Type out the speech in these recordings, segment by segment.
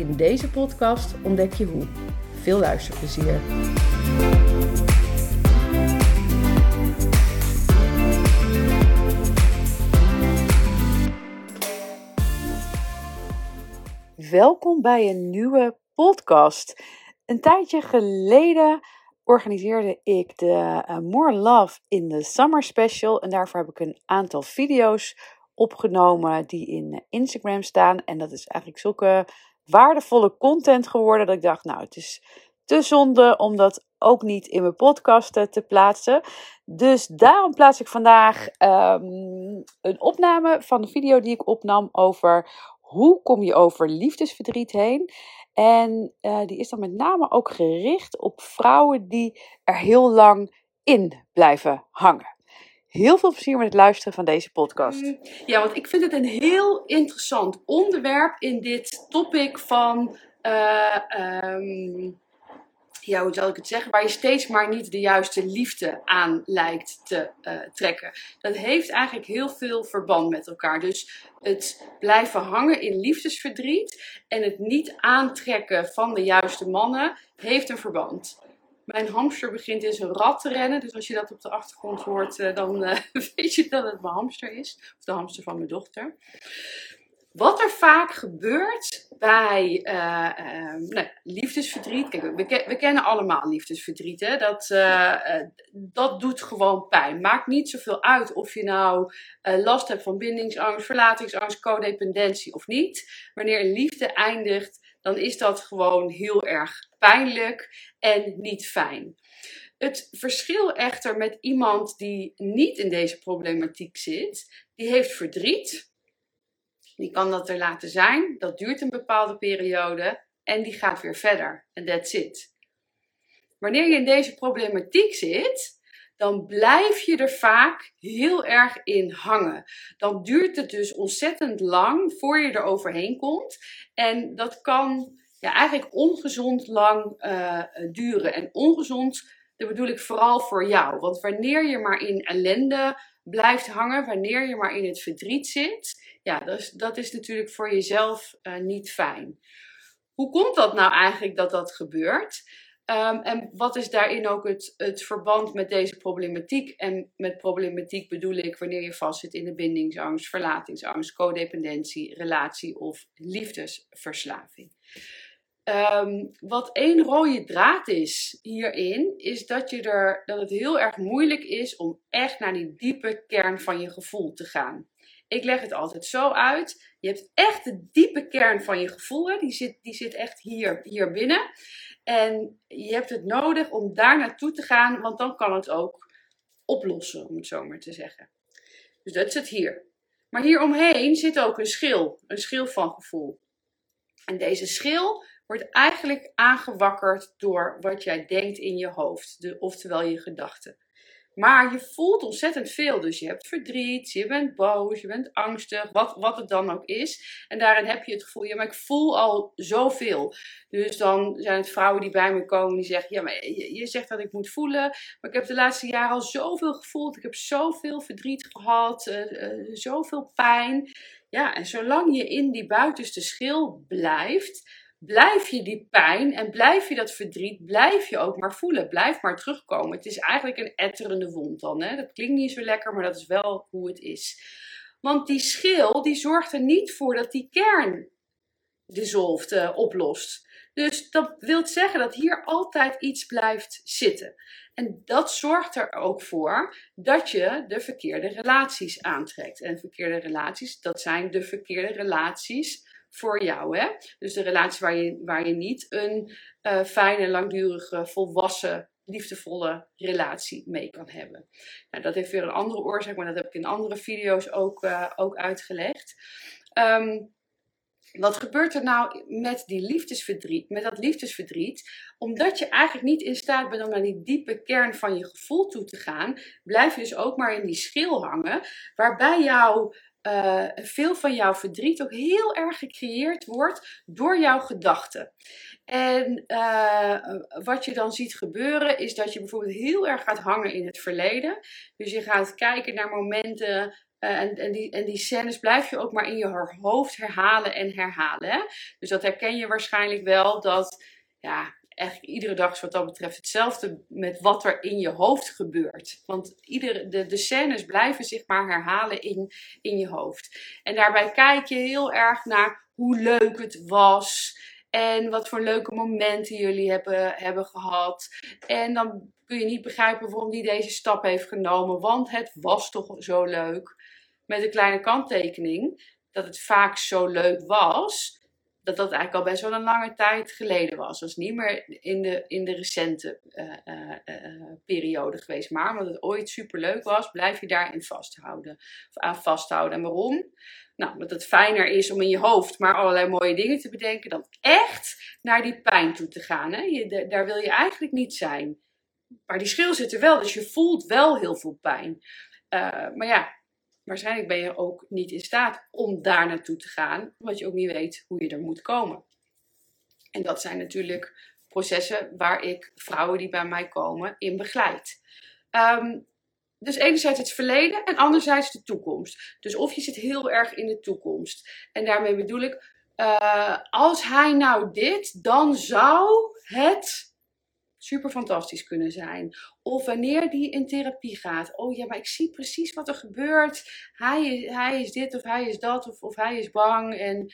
In deze podcast ontdek je hoe. Veel luisterplezier. Welkom bij een nieuwe podcast. Een tijdje geleden organiseerde ik de uh, More Love in the Summer Special. En daarvoor heb ik een aantal video's opgenomen die in Instagram staan. En dat is eigenlijk zulke waardevolle content geworden dat ik dacht, nou, het is te zonde om dat ook niet in mijn podcast te plaatsen. Dus daarom plaats ik vandaag um, een opname van de video die ik opnam over hoe kom je over liefdesverdriet heen. En uh, die is dan met name ook gericht op vrouwen die er heel lang in blijven hangen. Heel veel plezier met het luisteren van deze podcast. Mm, Ja, want ik vind het een heel interessant onderwerp in dit topic van. Uh, um, ja, hoe zal ik het zeggen? Waar je steeds maar niet de juiste liefde aan lijkt te uh, trekken. Dat heeft eigenlijk heel veel verband met elkaar. Dus het blijven hangen in liefdesverdriet en het niet aantrekken van de juiste mannen heeft een verband. Mijn hamster begint in zijn rat te rennen. Dus als je dat op de achtergrond hoort, uh, dan uh, weet je dat het mijn hamster is. Of de hamster van mijn dochter. Wat er vaak gebeurt bij uh, nou, liefdesverdriet. Kijk, we, kennen allemaal liefdesverdriet. Hè? Dat, dat doet gewoon pijn. Maakt niet zoveel uit of je nou last hebt van bindingsangst, verlatingsangst, codependentie of niet. Wanneer liefde eindigt, dan is dat gewoon heel erg pijnlijk en niet fijn. Het verschil echter met iemand die niet in deze problematiek zit, die heeft verdriet. Die kan dat er laten zijn. Dat duurt een bepaalde periode en die gaat weer verder. En that's it. Wanneer je in deze problematiek zit, dan blijf je er vaak heel erg in hangen. Dan duurt het dus ontzettend lang voor je er overheen komt. En dat kan ja, eigenlijk ongezond lang uh, duren. En ongezond, dat bedoel ik vooral voor jou. Want wanneer je maar in ellende blijft hangen, wanneer je maar in het verdriet zit, ja, dat is, dat is natuurlijk voor jezelf uh, niet fijn. Hoe komt dat nou eigenlijk dat dat gebeurt? Um, en wat is daarin ook het, het verband met deze problematiek? En met problematiek bedoel ik wanneer je vastzit in de bindingsangst, verlatingsangst, codependentie, relatie of liefdesverslaving. Um, wat één rode draad is hierin, is dat, je er, dat het heel erg moeilijk is om echt naar die diepe kern van je gevoel te gaan. Ik leg het altijd zo uit. Je hebt echt de diepe kern van je gevoel. Hè? Die, zit, die zit echt hier, hier binnen. En je hebt het nodig om daar naartoe te gaan, want dan kan het ook oplossen, om het zo maar te zeggen. Dus dat zit hier. Maar hieromheen zit ook een schil, een schil van gevoel. En deze schil wordt eigenlijk aangewakkerd door wat jij denkt in je hoofd, de, oftewel je gedachten. Maar je voelt ontzettend veel. Dus je hebt verdriet, je bent boos, je bent angstig, wat, wat het dan ook is. En daarin heb je het gevoel, ja, maar ik voel al zoveel. Dus dan zijn het vrouwen die bij me komen die zeggen, ja, maar je, zegt dat ik moet voelen. Maar ik heb de laatste jaren al zoveel gevoeld. Ik heb zoveel verdriet gehad, uh, uh, zoveel pijn. Ja, en zolang je in die buitenste schil blijft, blijf je die pijn en blijf je dat verdriet, blijf je ook maar voelen. Blijf maar terugkomen. Het is eigenlijk een etterende wond dan. Hè? Dat klinkt niet zo lekker, maar dat is wel hoe het is. Want die schil, die zorgt er niet voor dat die kern dissolved, uh, oplost. Dus dat wil zeggen dat hier altijd iets blijft zitten. En dat zorgt er ook voor dat je de verkeerde relaties aantrekt. En verkeerde relaties, dat zijn de verkeerde relaties voor jou. Hè? Dus de relatie waar je, waar je niet een uh, fijne, langdurige, volwassen, liefdevolle relatie mee kan hebben. Nou, dat heeft weer een andere oorzaak, maar dat heb ik in andere video's ook, uh, ook uitgelegd. Um, wat gebeurt er nou met die liefdesverdriet, met dat liefdesverdriet? Omdat je eigenlijk niet in staat bent om naar die diepe kern van je gevoel toe te gaan, blijf je dus ook maar in die schil hangen, waarbij jou, uh, veel van jouw verdriet ook heel erg gecreëerd wordt door jouw gedachten. En uh, wat je dan ziet gebeuren is dat je bijvoorbeeld heel erg gaat hangen in het verleden. Dus je gaat kijken naar momenten uh, en, en, die, en die scènes blijf je ook maar in je hoofd herhalen en herhalen. Hè? Dus dat herken je waarschijnlijk wel, dat ja, eigenlijk iedere dag is wat dat betreft hetzelfde met wat er in je hoofd gebeurt. Want iedere, de, de scènes blijven zich maar herhalen in, in je hoofd. En daarbij kijk je heel erg naar hoe leuk het was. En wat voor leuke momenten jullie hebben, hebben gehad. En dan kun je niet begrijpen waarom die deze stap heeft genomen. Want het was toch zo leuk met een kleine kanttekening dat het vaak zo leuk was, dat dat eigenlijk al best wel een lange tijd geleden was. Dat was niet meer in de, in de recente uh, uh, periode geweest. Maar omdat het ooit super leuk was, blijf je daarin vasthouden. Of aan vasthouden. En waarom? Nou, omdat het fijner is om in je hoofd maar allerlei mooie dingen te bedenken dan echt naar die pijn toe te gaan. Hè? Je, daar wil je eigenlijk niet zijn. Maar die schil zit er wel, dus je voelt wel heel veel pijn. maar ja, waarschijnlijk ben je ook niet in staat om daar naartoe te gaan, omdat je ook niet weet hoe je er moet komen. En dat zijn natuurlijk processen waar ik vrouwen die bij mij komen in begeleid. Ehm, dus enerzijds het verleden en anderzijds de toekomst. Dus of je zit heel erg in de toekomst. En daarmee bedoel ik, uh, als hij nou dit, dan zou het super fantastisch kunnen zijn. Of wanneer die in therapie gaat. Oh ja, maar ik zie precies wat er gebeurt. Hij is, hij is dit of hij is dat of, of hij is bang. En,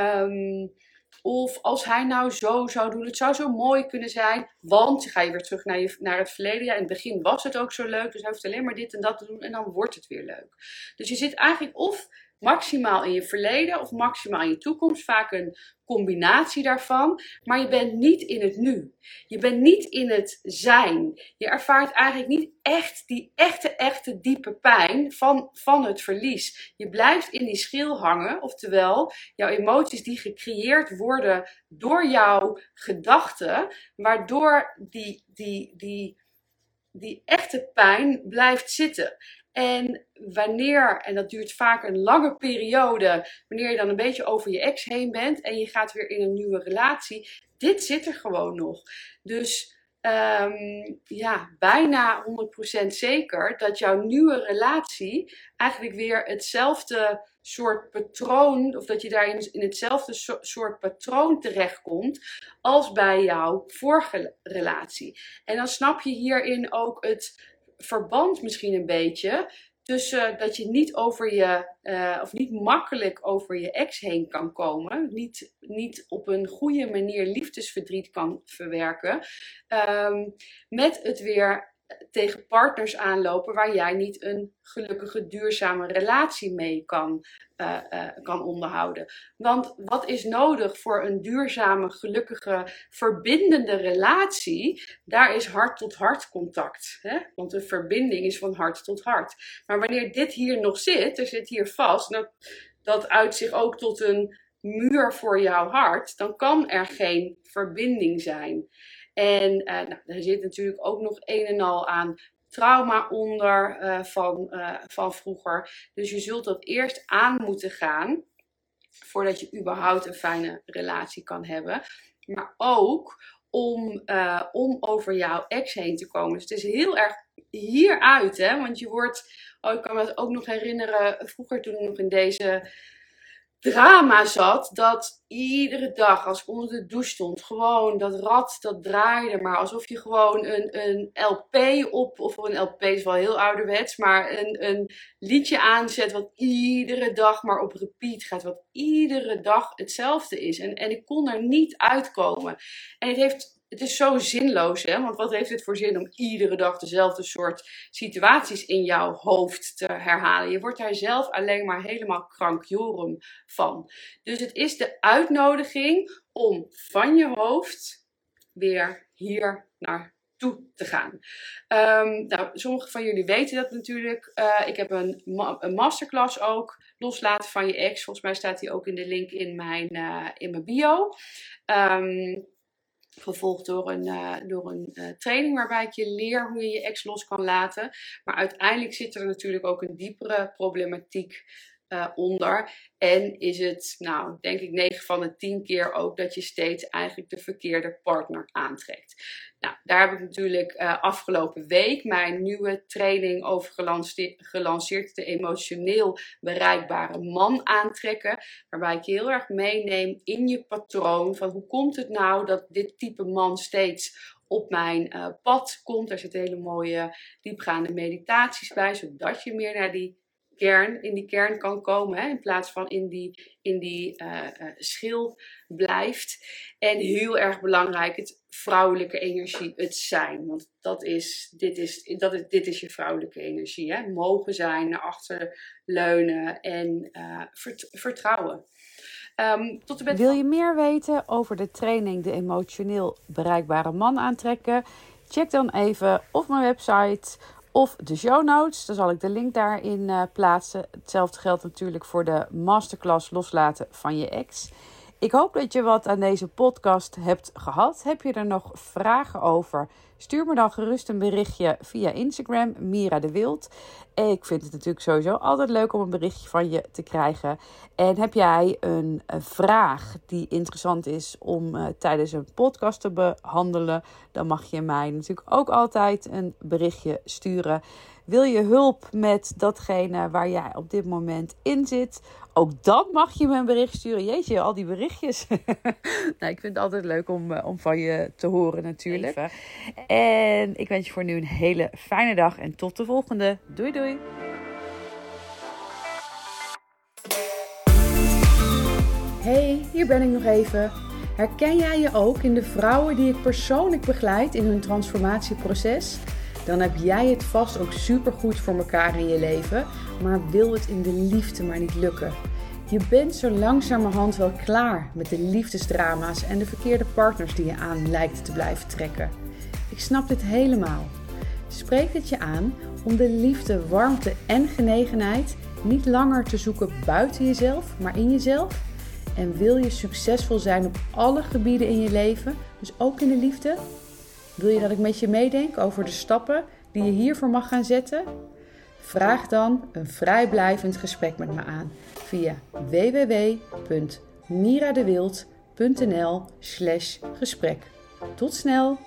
um, of als hij nou zo zou doen, het zou zo mooi kunnen zijn. Want, ga je weer terug naar, je, naar het verleden. Ja, in het begin was het ook zo leuk. Dus hij hoeft alleen maar dit en dat te doen. En dan wordt het weer leuk. Dus je zit eigenlijk of maximaal in je verleden of maximaal in je toekomst. Vaak een combinatie daarvan. Maar je bent niet in het nu. Je bent niet in het zijn. Je ervaart eigenlijk niet echt die echte, echte diepe pijn van, van het verlies. Je blijft in die schil hangen. Oftewel, jouw emoties die gecreëerd worden door jouw gedachten. Waardoor die, die, die, die echte pijn blijft zitten. En wanneer, en dat duurt vaak een lange periode, wanneer je dan een beetje over je ex heen bent en je gaat weer in een nieuwe relatie, dit zit er gewoon nog. Dus um, ja, bijna 100% zeker dat jouw nieuwe relatie eigenlijk weer hetzelfde soort patroon, of dat je daarin in hetzelfde soort patroon terechtkomt als bij jouw vorige relatie. En dan snap je hierin ook het verband misschien een beetje tussen dat je niet over je, uh, of niet makkelijk over je ex heen kan komen, niet, niet op een goede manier liefdesverdriet kan verwerken, um, met het weer tegen partners aanlopen waar jij niet een gelukkige, duurzame relatie mee kan, uh, uh, kan onderhouden. Want wat is nodig voor een duurzame, gelukkige, verbindende relatie? Daar is hart tot hart contact. Hè? Want een verbinding is van hart tot hart. Maar wanneer dit hier nog zit, er zit hier vast, dat, dat uit zich ook tot een muur voor jouw hart, dan kan er geen verbinding zijn. En uh, nou, daar zit natuurlijk ook nog een en al aan trauma onder uh, van, uh, van vroeger. Dus je zult dat eerst aan moeten gaan voordat je überhaupt een fijne relatie kan hebben. Maar ook om, om over jouw ex heen te komen. Dus het is heel erg hieruit, hè? Want je wordt, oh, ik kan me ook nog herinneren, vroeger toen ik nog in deze drama zat. Dat iedere dag als ik onder de douche stond, gewoon dat rad dat draaide. Maar alsof je gewoon een, een LP op, of een LP is wel heel ouderwets, maar een, een liedje aanzet wat iedere dag maar op repeat gaat. Wat iedere dag hetzelfde is. En, en ik kon er niet uitkomen. En het heeft het is zo zinloos, hè? Want wat heeft het voor zin om iedere dag dezelfde soort situaties in jouw hoofd te herhalen? Je wordt daar zelf alleen maar helemaal krankjorum van. Dus het is de uitnodiging om van je hoofd weer hier naar toe te gaan. Um, nou, sommigen van jullie weten dat natuurlijk. Uh, ik heb een, masterclass ook, loslaten van je ex. Volgens mij staat die ook in de link in mijn, uh, in mijn bio. Um, gevolgd door een, uh, door een uh, training waarbij ik je leer hoe je je ex los kan laten. Maar uiteindelijk zit er natuurlijk ook een diepere problematiek uh, onder. En is het, nou, denk ik 9 van de 10 keer ook dat je steeds eigenlijk de verkeerde partner aantrekt. Nou, daar heb ik natuurlijk uh, afgelopen week mijn nieuwe training over gelanceerd. De emotioneel bereikbare man aantrekken. Waarbij ik je heel erg meeneem in je patroon. Van hoe komt het nou dat dit type man steeds op mijn uh, pad komt. Er zitten hele mooie diepgaande meditaties bij. Zodat je meer naar die kern, in die kern kan komen. Hè, in plaats van in die, in die uh, uh, schil blijft. En heel erg belangrijk, het vrouwelijke energie, het zijn. Want dat is, dit, is, dat is, dit is je vrouwelijke energie. Hè? Mogen zijn, naar achter leunen en uh, vert, vertrouwen. Um, tot de Wil je meer weten over de training De Emotioneel Bereikbare Man aantrekken? Check dan even of mijn website of de show notes. Dan zal ik de link daarin uh, plaatsen. Hetzelfde geldt natuurlijk voor de masterclass loslaten van je ex. Ik hoop dat je wat aan deze podcast hebt gehad. Heb je er nog vragen over? Stuur me dan gerust een berichtje via Instagram, Mira de Wild. Ik vind het natuurlijk sowieso altijd leuk om een berichtje van je te krijgen. En heb jij een, vraag die interessant is om uh, tijdens een podcast te behandelen, dan mag je mij natuurlijk ook altijd een berichtje sturen. Wil je hulp met datgene waar jij op dit moment in zit? Ook dan mag je me een bericht sturen. Jeetje, al die berichtjes. nou, ik vind het altijd leuk om, eh, om van je te horen natuurlijk. Even. En ik wens je voor nu een hele fijne dag en tot de volgende. Doei doei. Hey, hier ben ik nog even. Herken jij je ook in de vrouwen die ik persoonlijk begeleid in hun transformatieproces? Dan heb jij het vast ook supergoed voor elkaar in je leven, maar wil het in de liefde maar niet lukken. Je bent zo langzamerhand wel klaar met de liefdesdrama's en de verkeerde partners die je aan lijkt te blijven trekken. Ik snap dit helemaal. Spreek het je aan om de liefde, warmte en genegenheid niet langer te zoeken buiten jezelf, maar in jezelf? En wil je succesvol zijn op alle gebieden in je leven, dus ook in de liefde? Wil je dat ik met je meedenk over de stappen die je hiervoor mag gaan zetten? Vraag dan een vrijblijvend gesprek met me aan via www.miradewild.nl/gesprek. Tot snel!